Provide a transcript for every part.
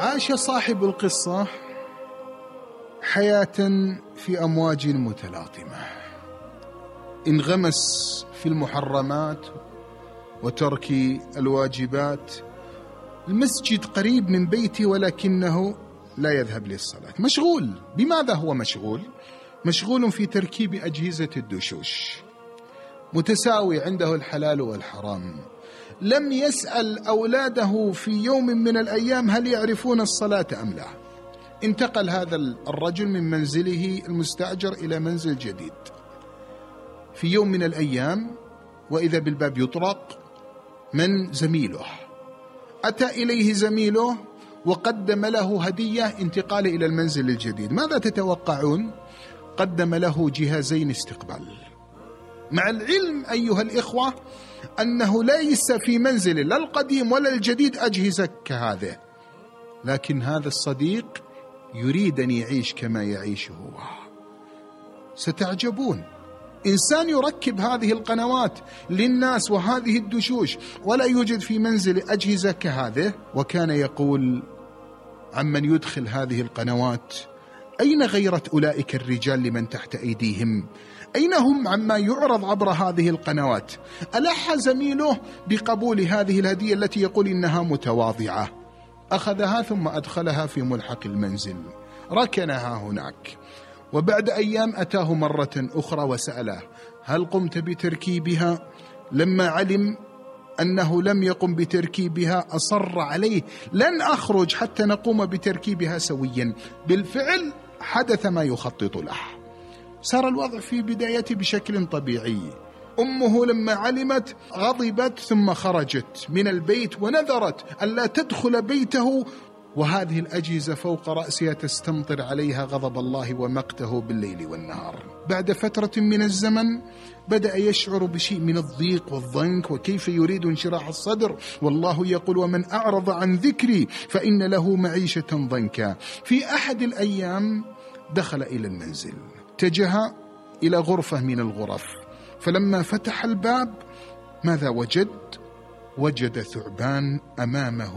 عاش صاحب القصة حياة في أمواج متلاطمة. انغمس في المحرمات وترك الواجبات. المسجد قريب من بيتي ولكنه لا يذهب للصلاة. مشغول. بماذا هو مشغول؟ مشغول في تركيب أجهزة الدشوش. متساوي عنده الحلال والحرام. لم يسأل أولاده في يوم من الأيام هل يعرفون الصلاة أم لا. انتقل هذا الرجل من منزله المستأجر إلى منزل جديد. في يوم من الأيام وإذا بالباب يطرق من زميله؟ أتى إليه زميله وقدم له هدية انتقال إلى المنزل الجديد. ماذا تتوقعون؟ قدم له جهازين استقبال. مع العلم أيها الإخوة أنه ليس في منزل لا القديم ولا الجديد أجهزة كهذه لكن هذا الصديق يريد أن يعيش كما يعيش هو. ستعجبون. إنسان يركب هذه القنوات للناس وهذه الدشوش ولا يوجد في منزل أجهزة كهذه وكان يقول عمن يدخل هذه القنوات أين غيرة أولئك الرجال لمن تحت أيديهم؟ أين هم عما يعرض عبر هذه القنوات؟ ألح زميله بقبول هذه الهدية التي يقول إنها متواضعة. أخذها ثم أدخلها في ملحق المنزل. ركنها هناك. وبعد أيام أتاه مرة أخرى وسأله هل قمت بتركيبها؟ لما علم أنه لم يقم بتركيبها أصر عليه لن أخرج حتى نقوم بتركيبها سويا. بالفعل حدث ما يخطط له. صار الوضع في بدايته بشكل طبيعي أمه لما علمت غضبت ثم خرجت من البيت ونذرت الا تدخل بيته وهذه الأجهزة فوق رأسها تستمطر عليها غضب الله ومقته بالليل والنهار. بعد فترة من الزمن بدأ يشعر بشيء من الضيق والضنك وكيف يريد انشراح الصدر والله يقول ومن أعرض عن ذكري فإن له معيشة ضنكا. في أحد الأيام دخل إلى المنزل اتجه إلى غرفة من الغرف. فلما فتح الباب ماذا وجد؟ وجد ثعبان أمامه.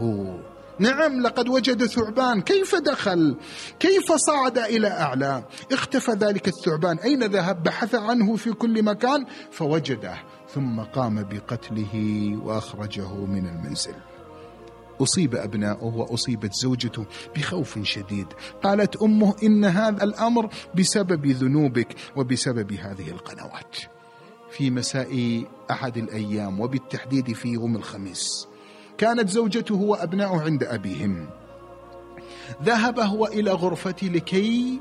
نعم لقد وجد ثعبان. كيف دخل؟ كيف صعد إلى أعلى؟ اختفى ذلك الثعبان. أين ذهب؟ بحث عنه في كل مكان فوجده ثم قام بقتله وأخرجه من المنزل. أصيب أبناؤه وأصيبت زوجته بخوف شديد. قالت أمه إن هذا الأمر بسبب ذنوبك وبسبب هذه القنوات. في مساء أحد الأيام وبالتحديد في يوم الخميس كانت زوجته وأبناؤه عند أبيهم. ذهب هو إلى غرفتي لكي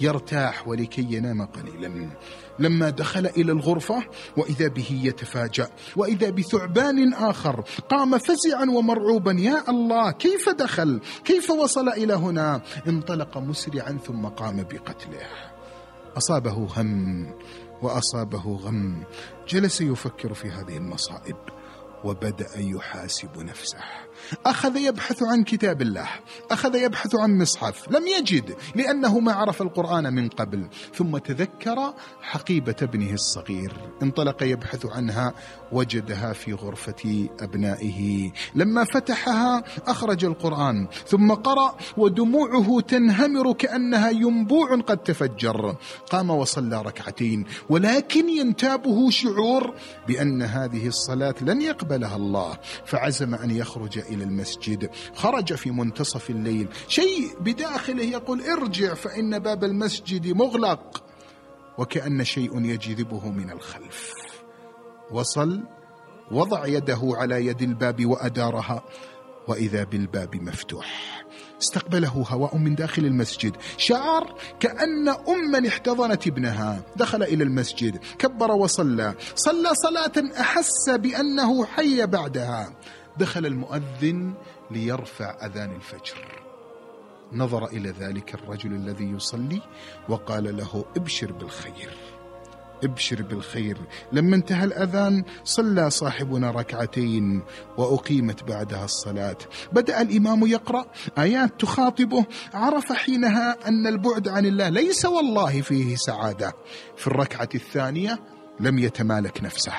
يرتاح ولكي ينام قليلا. لما دخل إلى الغرفة وإذا به يتفاجأ وإذا بثعبان آخر قام فزعا ومرعوبا يا الله كيف دخل؟ كيف وصل إلى هنا؟ انطلق مسرعا ثم قام بقتله. أصابه هم وأصابه غم جلس يفكر في هذه المصائب وبدأ يحاسب نفسه. أخذ يبحث عن كتاب الله أخذ يبحث عن مصحف لم يجد لأنه ما عرف القرآن من قبل ثم تذكر حقيبة ابنه الصغير. انطلق يبحث عنها وجدها في غرفة أبنائه. لما فتحها أخرج القرآن ثم قرأ ودموعه تنهمر كأنها ينبوع قد تفجر. قام وصلى ركعتين ولكن ينتابه شعور بأن هذه الصلاة لن يقبلها الله فعزم أن يخرج إلى المسجد. خرج في منتصف الليل. شيء بداخله يقول ارجع فإن باب المسجد مغلق. وكأن شيء يجذبه من الخلف. وصل وضع يده على يد الباب وأدارها. وإذا بالباب مفتوح. استقبله هواء من داخل المسجد. شعر كأن أما احتضنت ابنها. دخل إلى المسجد. كبر وصلى. صلى صلاة أحس بأنه حي بعدها. دخل المؤذن ليرفع أذان الفجر. نظر إلى ذلك الرجل الذي يصلي وقال له ابشر بالخير. ابشر بالخير. لما انتهى الأذان صلى صاحبنا ركعتين وأقيمت بعدها الصلاة. بدأ الإمام يقرأ آيات تخاطبه. عرف حينها أن البعد عن الله ليس والله فيه سعادة. في الركعة الثانية لم يتمالك نفسه.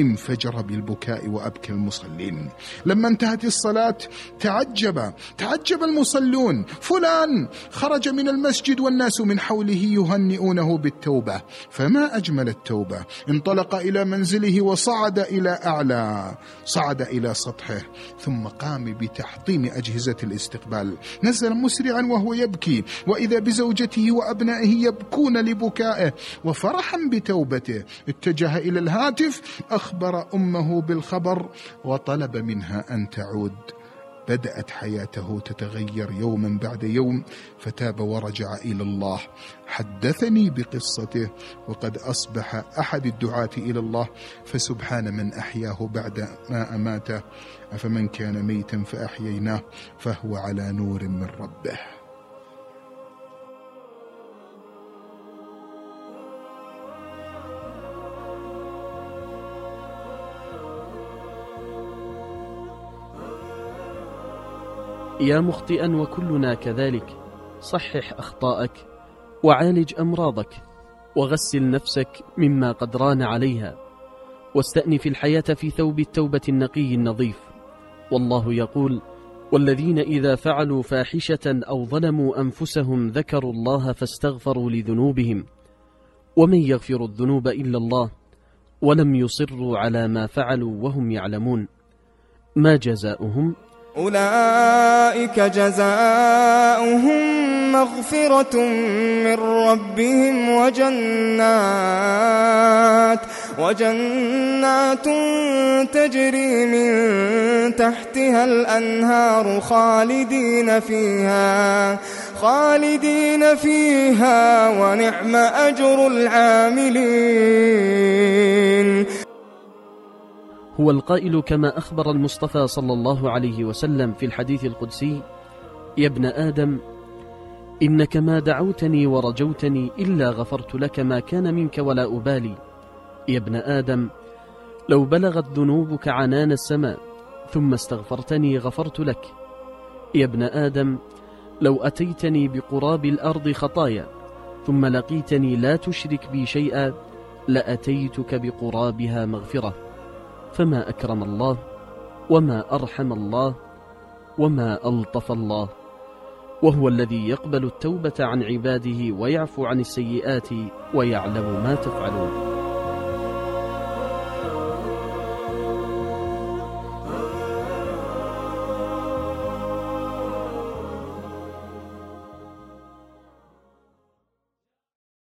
انفجر بالبكاء وأبكى المصلين. لما انتهت الصلاة تعجب تعجب المصلون. فلان خرج من المسجد والناس من حوله يهنئونه بالتوبة. فما أجمل التوبة؟ انطلق إلى منزله وصعد إلى أعلى صعد إلى سطحه ثم قام بتحطيم أجهزة الاستقبال. نزل مسرعا وهو يبكي وإذا بزوجته وأبنائه يبكون لبكائه. وفرحا بتوبته اتجه إلى الهاتف أخبر أمه بالخبر وطلب منها أن تعود. بدأت حياته تتغير يوما بعد يوم فتاب ورجع إلى الله. حدثني بقصته وقد أصبح أحد الدعاة إلى الله فسبحان من أحياه بعد ما أماته. أفمن كان ميتا فأحييناه فهو على نور من ربه. يا مخطئا وكلنا كذلك. صحح أخطاءك وعالج أمراضك وغسل نفسك مما قد ران عليها واستأنف الحياة في ثوب التوبة النقي النظيف. والله يقول والذين إذا فعلوا فاحشة أو ظلموا أنفسهم ذكروا الله فاستغفروا لذنوبهم. ومن يغفر الذنوب إلا الله ولم يصروا على ما فعلوا وهم يعلمون. ما جزاؤهم أولئك جزاؤهم مغفرة من ربهم وجنات وجنات تجري من تحتها الأنهار خالدين فيها خالدين فيها ونعم أجر العاملين. هو القائل كما أخبر المصطفى صلى الله عليه وسلم في الحديث القدسي يا ابن آدم إنك ما دعوتني ورجوتني إلا غفرت لك ما كان منك ولا أبالي. يا ابن آدم لو بلغت ذنوبك عنان السماء ثم استغفرتني غفرت لك. يا ابن آدم لو أتيتني بقراب الأرض خطايا ثم لقيتني لا تشرك بي شيئا لأتيتك بقرابها مغفرة. فما أكرم الله وما أرحم الله وما ألطف الله. وهو الذي يقبل التوبة عن عباده ويعفو عن السيئات ويعلم ما تفعلون.